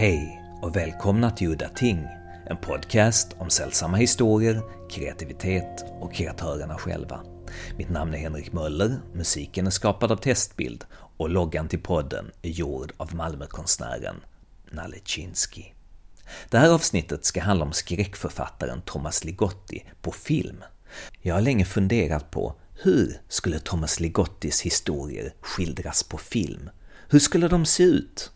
Hej och välkomna till Udda Ting, en podcast om sällsamma historier, kreativitet och kreatörerna själva. Mitt namn är Henrik Möller, musiken är skapad av Testbild och loggan till podden är gjord av Malmökonstnären Nalle Chinsky. Det här avsnittet ska handla om skräckförfattaren Thomas Ligotti på film. Jag har länge funderat på hur skulle Thomas Ligottis historier skildras på film? Hur skulle de se ut?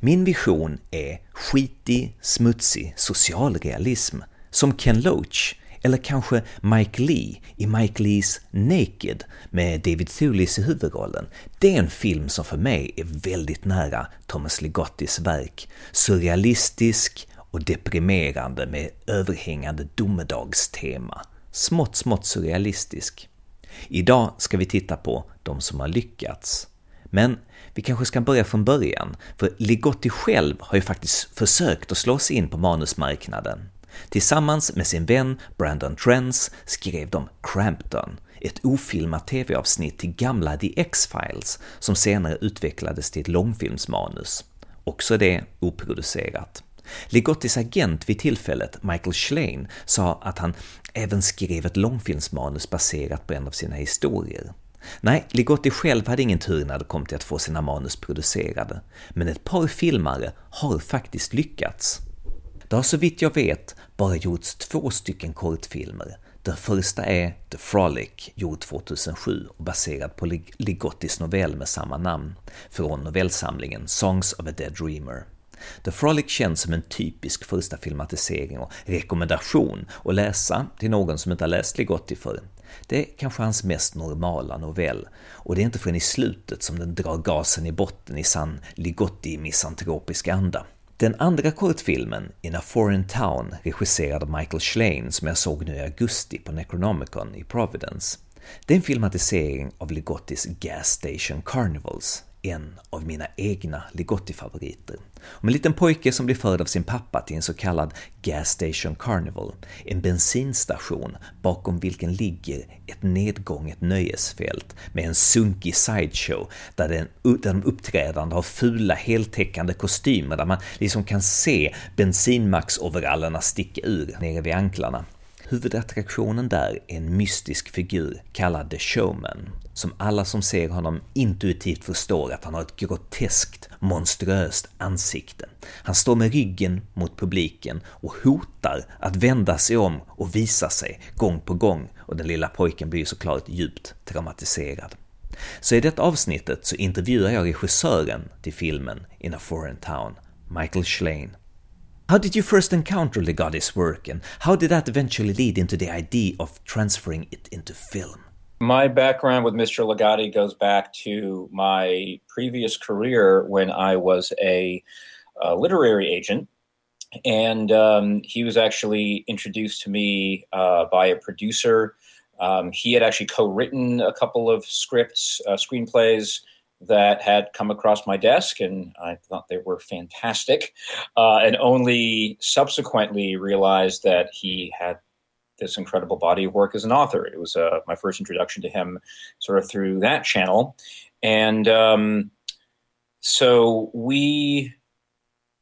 Min vision är skitig, smutsig socialrealism, som Ken Loach, eller kanske Mike Lee i Mike Lees Naked med David Thewlis i huvudrollen. Det är en film som för mig är väldigt nära Thomas Ligottis verk. Surrealistisk och deprimerande med överhängande domedagstema. Smått, smått surrealistisk. Idag ska vi titta på de som har lyckats. Men vi kanske ska börja från början, för Ligotti själv har ju faktiskt försökt att slå sig in på manusmarknaden. Tillsammans med sin vän Brandon Trens skrev de Crampton, ett ofilmat tv-avsnitt till gamla The X-Files som senare utvecklades till ett långfilmsmanus. Också det oproducerat. Ligottis agent vid tillfället, Michael Schlein, sa att han även skrev ett långfilmsmanus baserat på en av sina historier. Nej, Ligotti själv hade ingen tur när det kom till att få sina manus producerade, men ett par filmare har faktiskt lyckats. Det har så vitt jag vet bara gjorts två stycken kortfilmer. Den första är The Frolic, gjord 2007 och baserad på Ligottis novell med samma namn, från novellsamlingen Songs of a Dead Dreamer. The Frolic känns som en typisk första filmatisering och rekommendation att läsa till någon som inte har läst Ligotti förr. Det är kanske hans mest normala novell, och det är inte förrän i slutet som den drar gasen i botten i sann Ligotti-misantropisk anda. Den andra kortfilmen, In a Foreign Town, regisserad av Michael Schlein, som jag såg nu i augusti på Necronomicon i Providence, det är en filmatisering av Ligottis Gas Station Carnivals, en av mina egna Ligotti-favoriter. Om en liten pojke som blir förd av sin pappa till en så kallad Gas Station Carnival, en bensinstation bakom vilken ligger ett nedgånget nöjesfält med en sunkig sideshow där, den, där de uppträdande har fula heltäckande kostymer där man liksom kan se bensinmax-overallerna sticka ur nere vid anklarna. Huvudattraktionen där är en mystisk figur kallad The Showman, som alla som ser honom intuitivt förstår att han har ett groteskt, monstruöst ansikte. Han står med ryggen mot publiken och hotar att vända sig om och visa sig gång på gång och den lilla pojken blir såklart djupt traumatiserad. Så i detta avsnittet så intervjuar jag regissören till filmen In a Foreign Town, Michael Schlein. How did you first encounter Ligotti's work, and how did that eventually lead into the idea of transferring it into film? My background with Mr. Ligotti goes back to my previous career when I was a, a literary agent. And um, he was actually introduced to me uh, by a producer. Um, he had actually co written a couple of scripts, uh, screenplays that had come across my desk, and I thought they were fantastic, uh, and only subsequently realized that he had this incredible body of work as an author. It was uh, my first introduction to him, sort of through that channel, and um, so we.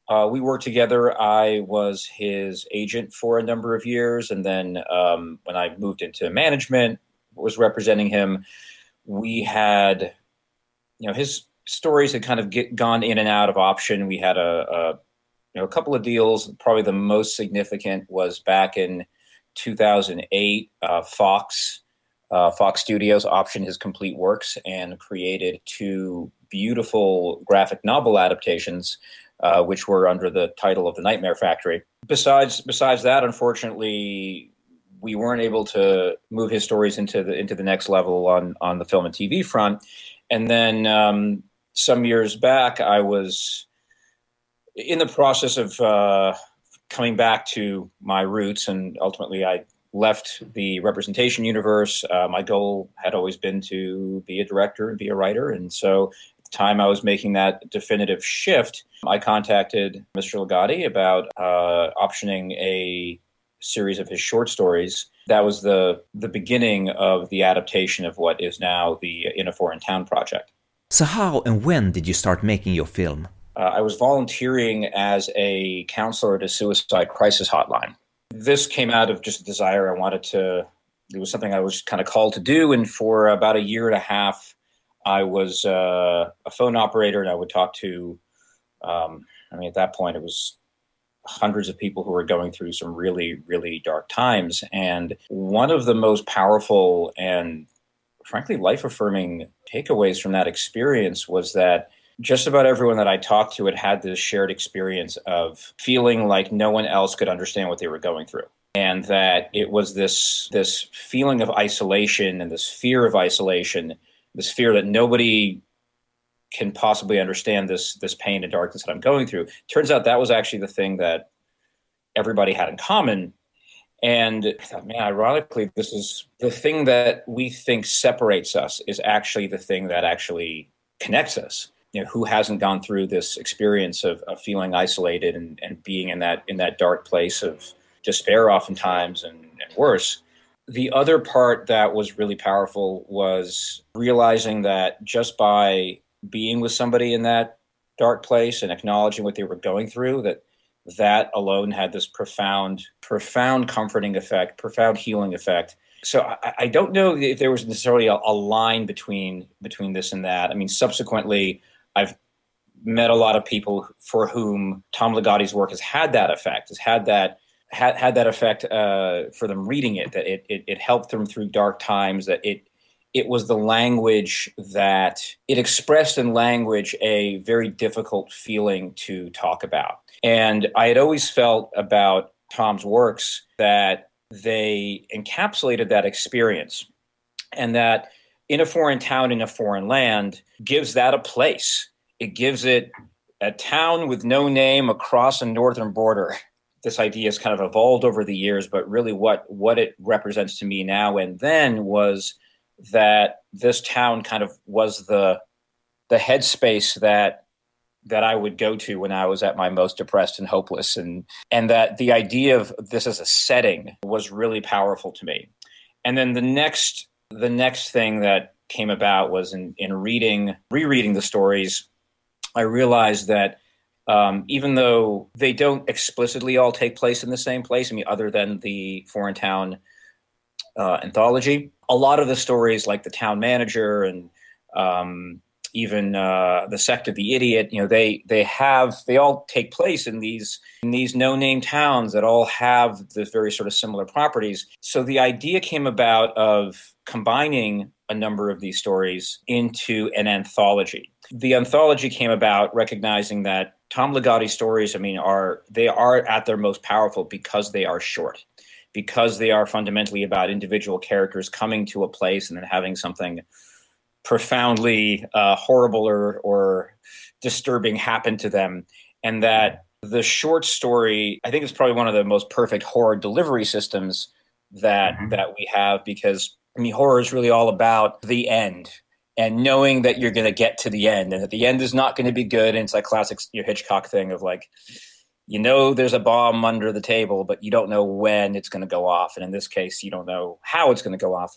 Uh, we worked together. I was his agent for a number of years, and then um, when I moved into management, was representing him. We had you know his stories had kind of get, gone in and out of option. We had a, a you know a couple of deals. Probably the most significant was back in 2008. Uh, Fox uh, Fox Studios optioned his complete works and created two beautiful graphic novel adaptations, uh, which were under the title of The Nightmare Factory. Besides besides that, unfortunately. We weren't able to move his stories into the into the next level on on the film and TV front, and then um, some years back, I was in the process of uh, coming back to my roots, and ultimately, I left the representation universe. Uh, my goal had always been to be a director and be a writer, and so at the time I was making that definitive shift, I contacted Mr. Ligotti about uh, optioning a series of his short stories. That was the the beginning of the adaptation of what is now the In a Foreign Town project. So how and when did you start making your film? uh, I was volunteering as a counselor at a suicide crisis hotline. This came out of just a desire I wanted to, it was something I was kind of called to do. And for about a year and a half, I was uh, a phone operator and I would talk to, um, I mean, at that point, it was hundreds of people who were going through some really, really dark times. And one of the most powerful and frankly life affirming takeaways from that experience was that just about everyone that I talked to had had this shared experience of feeling like no one else could understand what they were going through. And that it was this this feeling of isolation and this fear of isolation, this fear that nobody can possibly understand this this pain and darkness that I'm going through. Turns out that was actually the thing that everybody had in common. And I thought, man, ironically, this is the thing that we think separates us is actually the thing that actually connects us. You know, who hasn't gone through this experience of, of feeling isolated and, and being in that in that dark place of despair oftentimes and, and worse. The other part that was really powerful was realizing that just by being with somebody in that dark place and acknowledging what they were going through that that alone had this profound profound comforting effect profound healing effect. So I, I don't know if there was necessarily a, a, line between between this and that. I mean subsequently i've met a lot of people for whom tom ligotti's work has had that effect has had that had, had that effect uh, for them reading it that it, it, it helped them through dark times that it it was the language that it expressed in language a very difficult feeling to talk about. And I had always felt about Tom's works that they encapsulated that experience and that in a foreign town in a foreign land gives that a place. It gives it a town with no name across a northern border. This idea has kind of evolved over the years, but really what what it represents to me now and then was that this town kind of was the the headspace that that I would go to when I was at my most depressed and hopeless and and that the idea of this as a setting was really powerful to me. And then the next the next thing that came about was in in reading rereading the stories I realized that um, even though they don't explicitly all take place in the same place, I mean, other than the foreign town uh, anthology. A lot of the stories, like the town manager and um, even uh, the sect of the idiot, you know, they they have they all take place in these in these no name towns that all have the very sort of similar properties. So the idea came about of combining a number of these stories into an anthology. The anthology came about recognizing that Tom Ligotti stories, I mean, are they are at their most powerful because they are short because they are fundamentally about individual characters coming to a place and then having something profoundly uh, horrible or, or disturbing happen to them. And that the short story, I think, is probably one of the most perfect horror delivery systems that mm-hmm. that we have because I mean, horror is really all about the end and knowing that you're going to get to the end and that the end is not going to be good. And it's like classic your Hitchcock thing of like, you know there's a bomb under the table, but you don't know when it's going to go off. And in this case, you don't know how it's going to go off.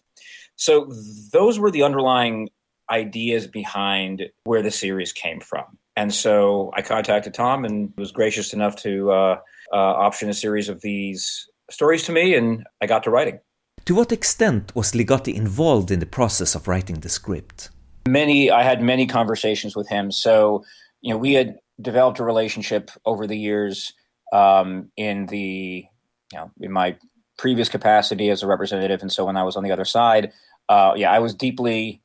So those were the underlying ideas behind where the series came from. And so I contacted Tom and was gracious enough to uh, uh, option a series of these stories to me, and I got to writing. To what extent was Ligotti involved in the process of writing the script? Many, I had many conversations with him. So, you know, we had developed a relationship over the years um, in the you know in my previous capacity as a representative, and so when I was on the other side, uh, yeah, I was deeply.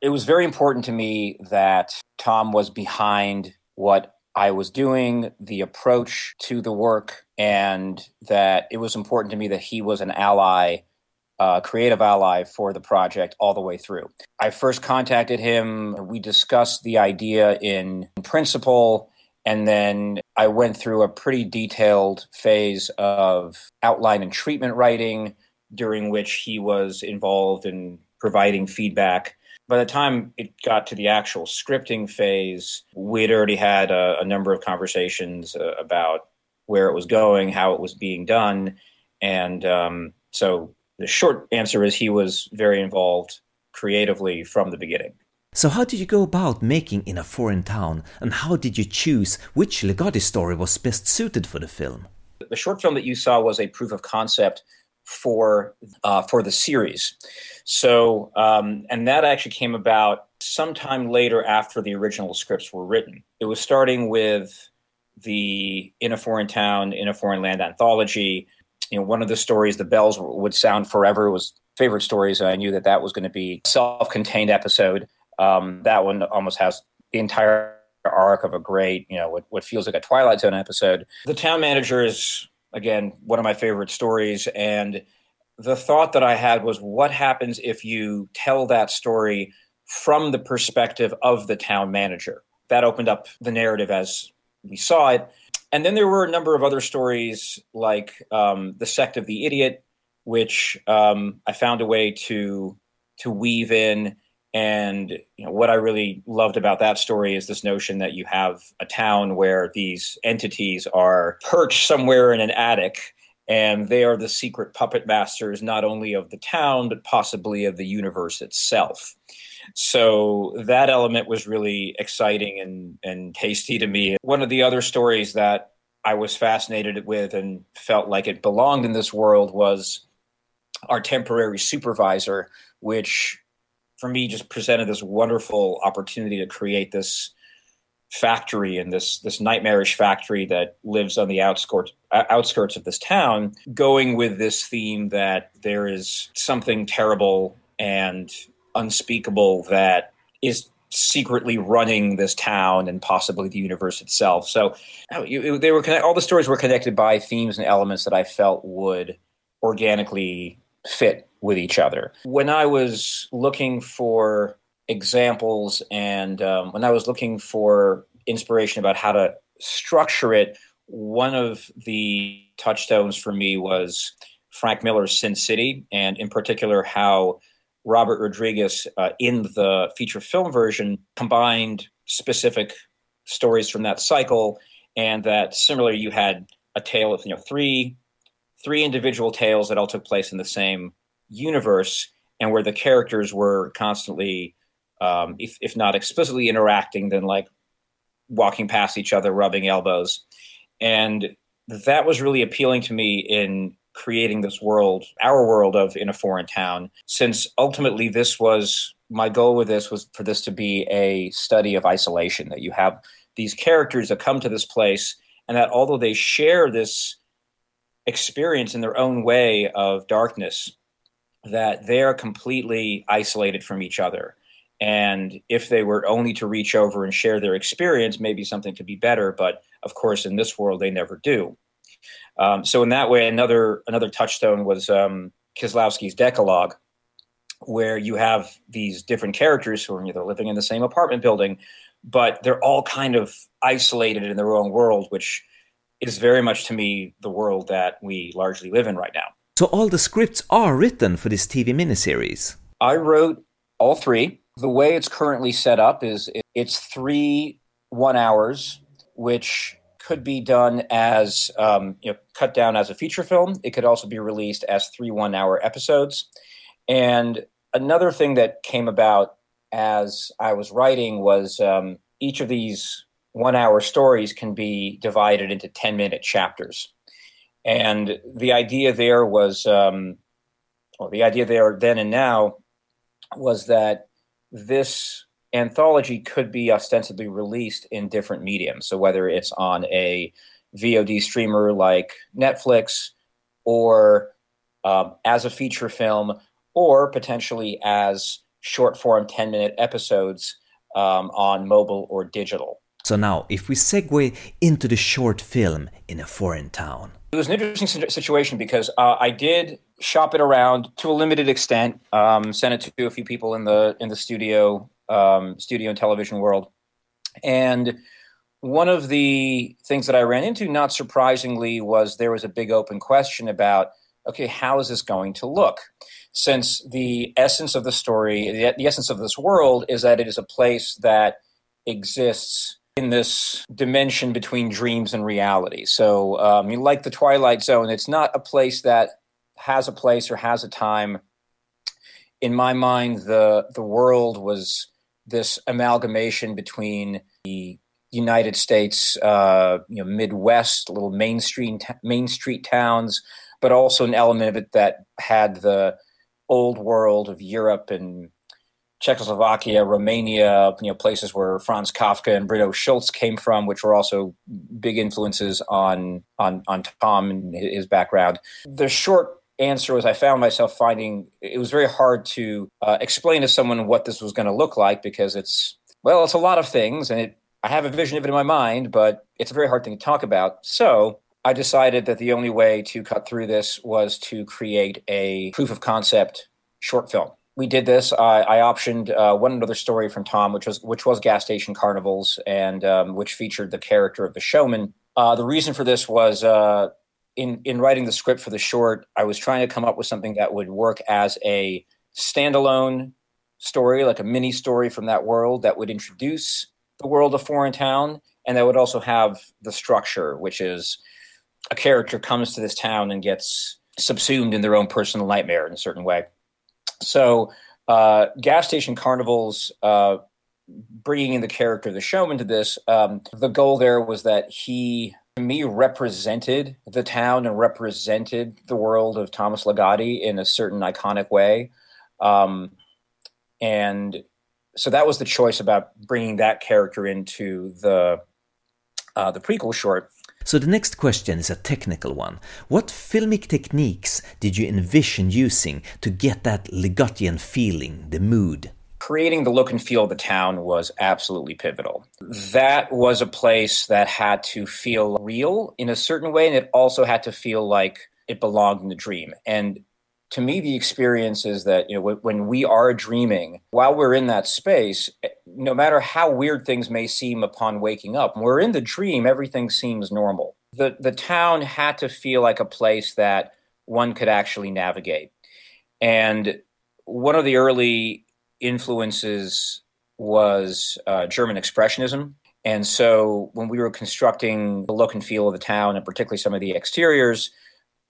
It was very important to me that Tom was behind what I was doing, the approach to the work, and that it was important to me that he was an ally uh, creative ally for the project all the way through. I first contacted him. We discussed the idea in principle, and then I went through a pretty detailed phase of outline and treatment writing, during which he was involved in providing feedback. By the time it got to the actual scripting phase, we'd already had a, a number of conversations uh, about where it was going, how it was being done, and um, so the short answer is he was very involved creatively from the beginning. So, how did you go about making In a Foreign Town, and how did you choose which Ligotti story was best suited for the film? The short film that you saw was a proof of concept for uh, for the series. So, um, and that actually came about sometime later after the original scripts were written. It was starting with the In a Foreign Town, In a Foreign Land anthology. You know, one of the stories, The Bells Would Sound Forever, was favorite stories. I knew that that was going to be self-contained episode. Um, that one almost has the entire arc of a great, you know, what, what feels like a Twilight Zone episode. The town manager is again one of my favorite stories, and the thought that I had was, what happens if you tell that story from the perspective of the town manager? That opened up the narrative as we saw it. And then there were a number of other stories like um, The Sect of the Idiot, which um, I found a way to to weave in. And you know, what I really loved about that story is this notion that you have a town where these entities are perched somewhere in an attic, and they are the secret puppet masters not only of the town but possibly of the universe itself. So that element was really exciting and, and tasty to me. One of the other stories that I was fascinated with and felt like it belonged in this world was our temporary supervisor, which for me just presented this wonderful opportunity to create this factory and this this nightmarish factory that lives on the outskirts outskirts of this town going with this theme that there is something terrible and unspeakable that is secretly running this town and possibly the universe itself. So they were all the stories were connected by themes and elements that I felt would organically fit with each other. When I was looking for examples and um, when I was looking for inspiration about how to structure it, one of the touchstones for me was Frank Miller's Sin City, and in particular, how Robert Rodriguez uh, in the feature film version combined specific stories from that cycle, and that similarly you had a tale of you know three three individual tales that all took place in the same universe, and where the characters were constantly, um, if if not explicitly interacting, then like walking past each other, rubbing elbows, and that was really appealing to me in creating this world, our world of in a foreign town, since ultimately this was my goal with this was for this to be a study of isolation, that you have these characters that come to this place and that although they share this experience in their own way of darkness, that they're completely isolated from each other. And if they were only to reach over and share their experience, maybe something could be better. But of course, in this world, they never do. Um, so in that way, another another touchstone was um, Kieslowski's Decalogue, where you have these different characters who are you know, living in the same apartment building, but they're all kind of isolated in their own world, which is very much to me the world that we largely live in right now. So all the scripts are written for this TV miniseries. I wrote all three. The way it's currently set up is it's three one hours, which could be done as um, you know, cut down as a feature film. It could also be released as three one hour episodes. And another thing that came about as I was writing was um, each of these one hour stories can be divided into 10 minute chapters. And the idea there was, um, well, the idea there then and now was that this anthology could be ostensibly released in different mediums. So whether it's on a VOD streamer like Netflix, or um, as a feature film, or potentially as short form 10 minute episodes um, on mobile or digital. So now, if we segue into the short film in a foreign town. It was an interesting situation because uh, I did shop it around to a limited extent, um, sent it to a few people in the in the studio um, studio and television world. And one of the things that I ran into, not surprisingly, was there was a big open question about okay, how is this going to look? Since the essence of the story, the, the essence of this world is that it is a place that exists in this dimension between dreams and reality. So, um, you like the Twilight Zone, it's not a place that has a place or has a time. In my mind, the the world was this amalgamation between the United States, uh, you know, Midwest, little main street main street towns, but also an element of it that had the old world of Europe and Czechoslovakia, Romania, you know, places where Franz Kafka and Bruno Schulz came from, which were also big influences on on on Tom and his background. The short answer was I found myself finding it was very hard to uh, explain to someone what this was going to look like because it's well, it's a lot of things, and it I have a vision of it in my mind, but it's a very hard thing to talk about. So I decided that the only way to cut through this was to create a proof of concept short film. We did this. I, I optioned uh, one another story from Tom, which was which was gas station carnivals, and um, which featured the character of the showman. Uh, the reason for this was uh, in in writing the script for the short, I was trying to come up with something that would work as a standalone story, like a mini story from that world that would introduce the world of Foreign Town, and that would also have the structure, which is a character comes to this town and gets subsumed in their own personal nightmare in a certain way. So, uh, gas station carnivals, uh, bringing in the character of the showman to this, um, the goal there was that he, me, represented the town and represented the world of Thomas Ligotti in a certain iconic way. Um, and so that was the choice about bringing that character into the uh, the prequel short. So the next question is a technical one. What filmic techniques did you envision using to get that Ligottian feeling, the mood? Creating the look and feel of the town was absolutely pivotal. That was a place that had to feel real in a certain way, and it also had to feel like it belonged in the dream. And to me the experience is that you know when we are dreaming while we're in that space eh, no matter how weird things may seem upon waking up we're in the dream everything seems normal the the town had to feel like a place that one could actually navigate and one of the early influences was uh, german expressionism and so when we were constructing the look and feel of the town and particularly some of the exteriors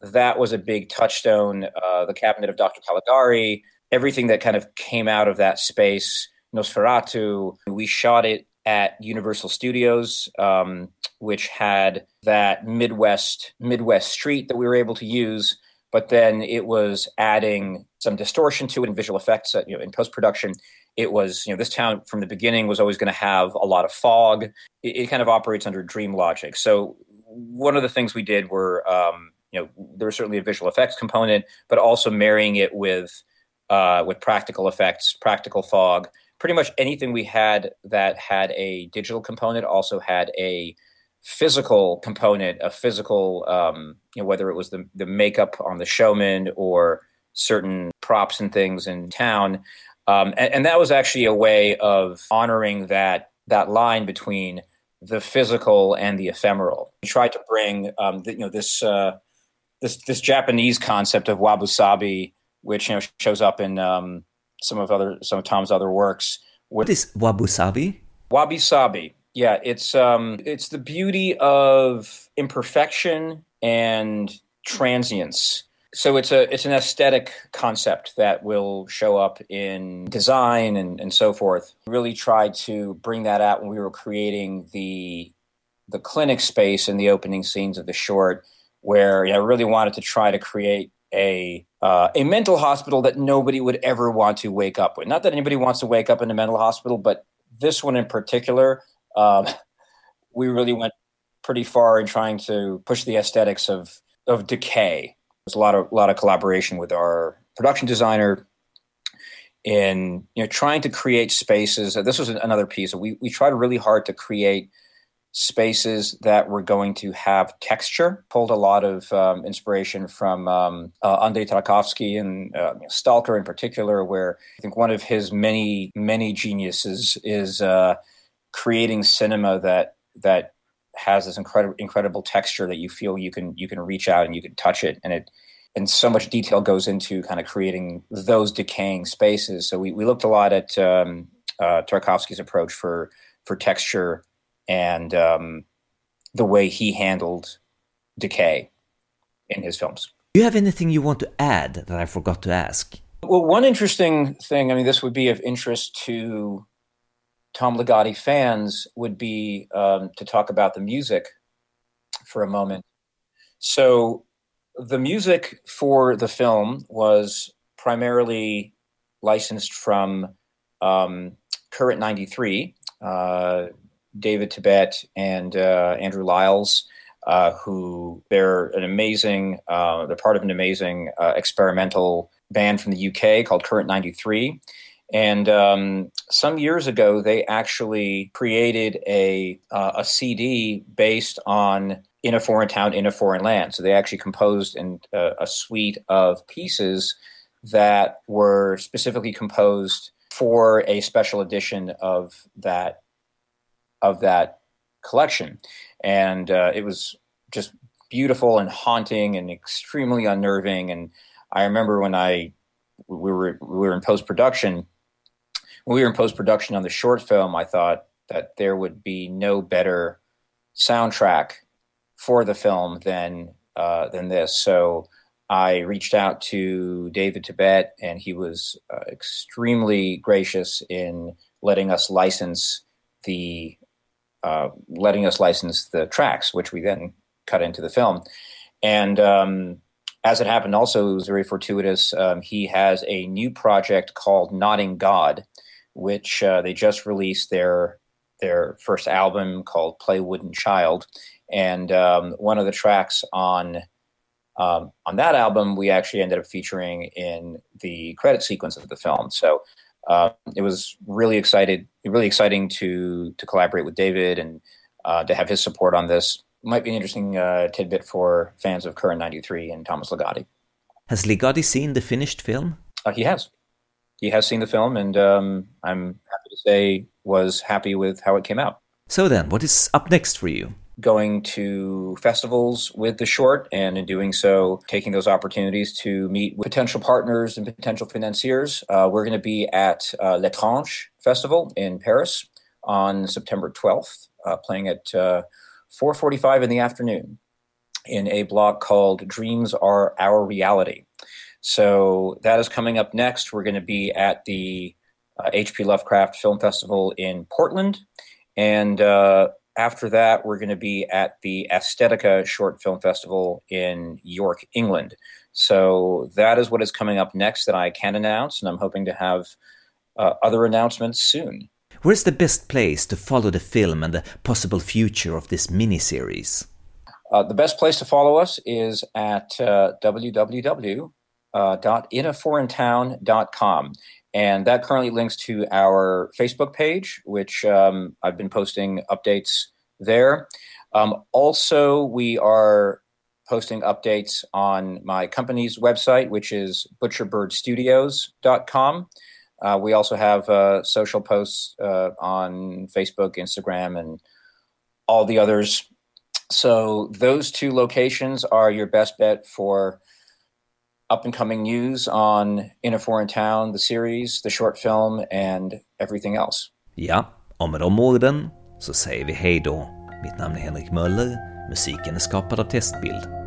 that was a big touchstone. Uh, the cabinet of Dr. Caligari, everything that kind of came out of that space, Nosferatu. We shot it at Universal Studios, um, which had that Midwest Midwest street that we were able to use. But then it was adding some distortion to it in visual effects. Uh, you know, in post production, it was you know this town from the beginning was always going to have a lot of fog. It, it, kind of operates under dream logic. So one of the things we did were um, you know there was certainly a visual effects component, but also marrying it with uh, with practical effects, practical fog. Pretty much anything we had that had a digital component also had a physical component, of physical, um, you know, whether it was the the makeup on the showman or certain props and things in town. Um, and, and, that was actually a way of honoring that that line between the physical and the ephemeral. We tried to bring um, the, you know this uh, this this Japanese concept of wabi sabi, which you know shows up in um, some of other some of Tom's other works. What is wabi sabi? Wabi sabi, yeah, it's um, it's the beauty of imperfection and transience. So it's a it's an aesthetic concept that will show up in design and, and so forth. Really tried to bring that out when we were creating the the clinic space in the opening scenes of the short where I really wanted to try to create a uh, a mental hospital that nobody would ever want to wake up with. Not that anybody wants to wake up in a mental hospital, but this one in particular, um, we really went pretty far in trying to push the aesthetics of of decay. There's a lot of lot of collaboration with our production designer in you know trying to create spaces. This was another piece. We we tried really hard to create spaces that were going to have texture. Pulled a lot of um, inspiration from um, uh, Andrei Tarkovsky and uh, Stalker in particular, where I think one of his many many geniuses is uh, creating cinema that that has this incredible incredible texture that you feel you can you can reach out and you can touch it, and it and so much detail goes into kind of creating those decaying spaces. So we, we looked a lot at um, uh, Tarkovsky's approach for for texture and um, the way he handled decay in his films. Do you have anything you want to add that I forgot to ask? Well, one interesting thing, I mean, this would be of interest to Tom Ligotti fans would be um, to talk about the music for a moment. So, the music for the film was primarily licensed from um, Current 93, uh, David Tibet and uh, Andrew Liles, uh, who they're an amazing, uh, they're part of an amazing uh, experimental band from the UK called Current 93. And um, some years ago, they actually created a uh, a CD based on in a foreign town in a foreign land. So they actually composed in, uh, a suite of pieces that were specifically composed for a special edition of that of that collection, and uh, it was just beautiful and haunting and extremely unnerving. And I remember when I we were we were in post production. When we were in post production on the short film, I thought that there would be no better soundtrack for the film than uh, than this. So I reached out to David Tibet, and he was uh, extremely gracious in letting us license the uh, letting us license the tracks, which we then cut into the film. And um, as it happened, also it was very fortuitous. Um, he has a new project called Nodding God, which uh, they just released their their first album called Play Wooden Child, and um, one of the tracks on um, on that album, we actually ended up featuring in the credit sequence of the film. So uh, it was really excited, really exciting to to collaborate with David and uh, to have his support on this. Might be an interesting uh, tidbit for fans of Current 93 and Thomas Ligotti. Has Ligotti seen the finished film? Uh, he has. He has seen the film, and um, I'm happy to say was happy with how it came out. So then, what is up next for you? going to festivals with the short and in doing so taking those opportunities to meet with potential partners and potential financiers uh, we're going to be at uh, l'étrange festival in paris on september 12th uh, playing at 4.45 uh, in the afternoon in a block called dreams are our reality so that is coming up next we're going to be at the hp uh, lovecraft film festival in portland and uh, after that, we're going to be at the Aesthetica Short Film Festival in York, England. So that is what is coming up next that I can announce, and I'm hoping to have uh, other announcements soon. Where's the best place to follow the film and the possible future of this miniseries? Uh, the best place to follow us is at uh, www.inaforeigntown.com. And that currently links to our Facebook page, which um, I've been posting updates there. Um, also, we are posting updates on my company's website, which is butcherbirdstudios.com. Uh, we also have uh, social posts uh, on Facebook, Instagram, and all the others. So, those two locations are your best bet for up and coming news on In a Foreign Town, the series, the short film and everything else. Ja, och med de orden så säger vi hej då. Mitt namn är er Henrik Möller, musiken är er skapad av Testbild